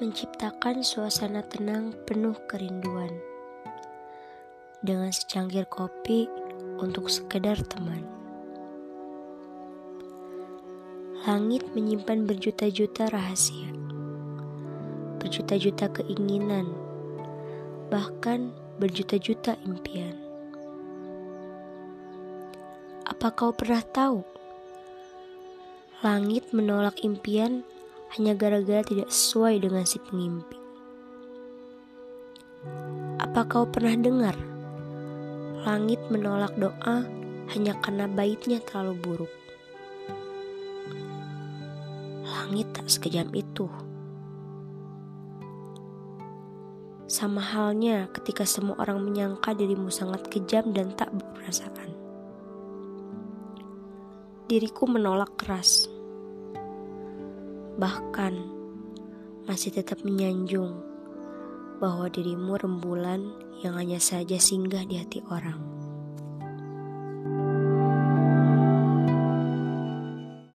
menciptakan suasana tenang penuh kerinduan. Dengan secangkir kopi untuk sekedar teman. Langit menyimpan berjuta-juta rahasia. Berjuta-juta keinginan. Bahkan berjuta-juta impian. Apa kau pernah tahu? Langit menolak impian hanya gara-gara tidak sesuai dengan si pengimpi. Apa kau pernah dengar? Langit menolak doa hanya karena baitnya terlalu buruk. Langit tak sekejam itu. Sama halnya ketika semua orang menyangka dirimu sangat kejam dan tak berperasaan. Diriku menolak keras bahkan masih tetap menyanjung bahwa dirimu rembulan yang hanya saja singgah di hati orang.